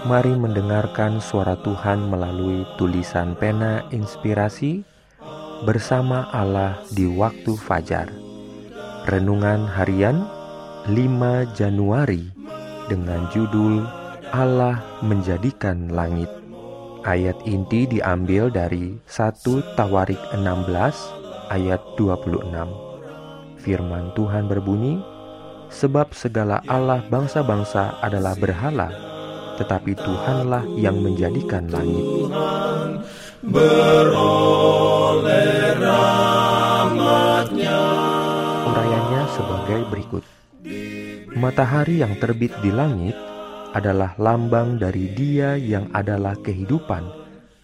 Mari mendengarkan suara Tuhan melalui tulisan pena inspirasi bersama Allah di waktu fajar. Renungan harian 5 Januari dengan judul Allah menjadikan langit. Ayat inti diambil dari 1 Tawarik 16 ayat 26. Firman Tuhan berbunyi, Sebab segala Allah bangsa-bangsa adalah berhala, tetapi Tuhanlah yang menjadikan langit. Urayanya sebagai berikut. Matahari yang terbit di langit adalah lambang dari Dia yang adalah kehidupan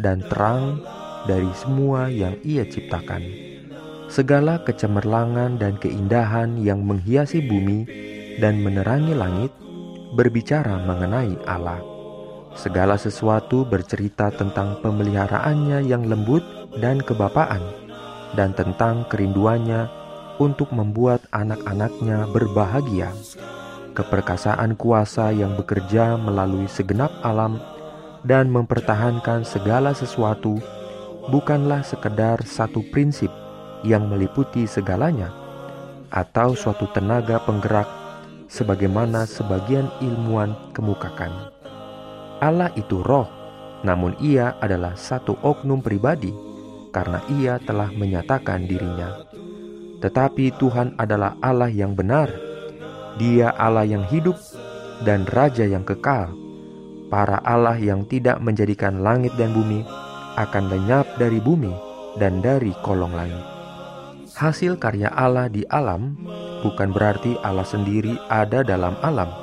dan terang dari semua yang Ia ciptakan. Segala kecemerlangan dan keindahan yang menghiasi bumi dan menerangi langit berbicara mengenai Allah. Segala sesuatu bercerita tentang pemeliharaannya yang lembut dan kebapaan, dan tentang kerinduannya untuk membuat anak-anaknya berbahagia. Keperkasaan kuasa yang bekerja melalui segenap alam dan mempertahankan segala sesuatu bukanlah sekedar satu prinsip yang meliputi segalanya, atau suatu tenaga penggerak sebagaimana sebagian ilmuwan kemukakan. Allah itu roh, namun ia adalah satu oknum pribadi karena ia telah menyatakan dirinya. Tetapi Tuhan adalah Allah yang benar. Dia Allah yang hidup dan Raja yang kekal. Para Allah yang tidak menjadikan langit dan bumi akan lenyap dari bumi dan dari kolong langit. Hasil karya Allah di alam bukan berarti Allah sendiri ada dalam alam.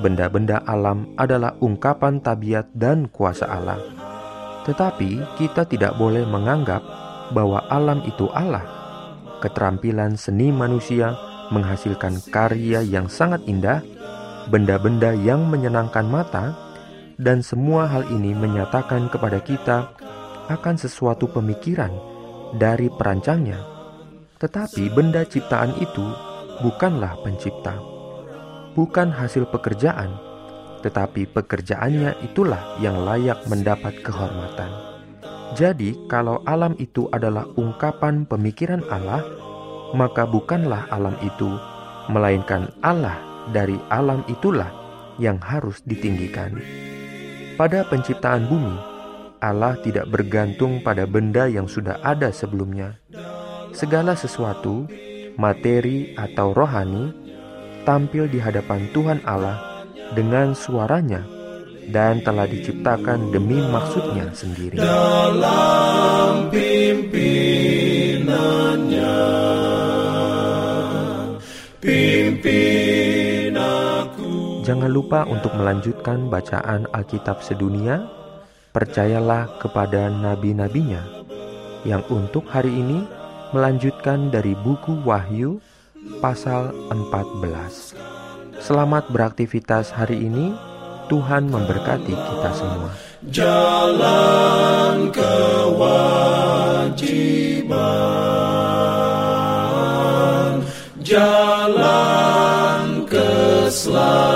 Benda-benda alam adalah ungkapan tabiat dan kuasa Allah. Tetapi kita tidak boleh menganggap bahwa alam itu Allah. Keterampilan seni manusia menghasilkan karya yang sangat indah, benda-benda yang menyenangkan mata, dan semua hal ini menyatakan kepada kita akan sesuatu pemikiran dari perancangnya. Tetapi benda ciptaan itu bukanlah pencipta, bukan hasil pekerjaan, tetapi pekerjaannya itulah yang layak mendapat kehormatan. Jadi, kalau alam itu adalah ungkapan pemikiran Allah, maka bukanlah alam itu, melainkan Allah dari alam itulah yang harus ditinggikan. Pada penciptaan bumi, Allah tidak bergantung pada benda yang sudah ada sebelumnya. Segala sesuatu materi atau rohani, tampil di hadapan Tuhan Allah dengan suaranya dan telah diciptakan demi maksudnya sendiri. Dalam pimpinannya, pimpin aku. Jangan lupa untuk melanjutkan bacaan Alkitab sedunia. Percayalah kepada nabi-nabinya yang untuk hari ini melanjutkan dari buku Wahyu pasal 14. Selamat beraktivitas hari ini. Tuhan memberkati kita semua. Jalan kewajiban, jalan keselamatan.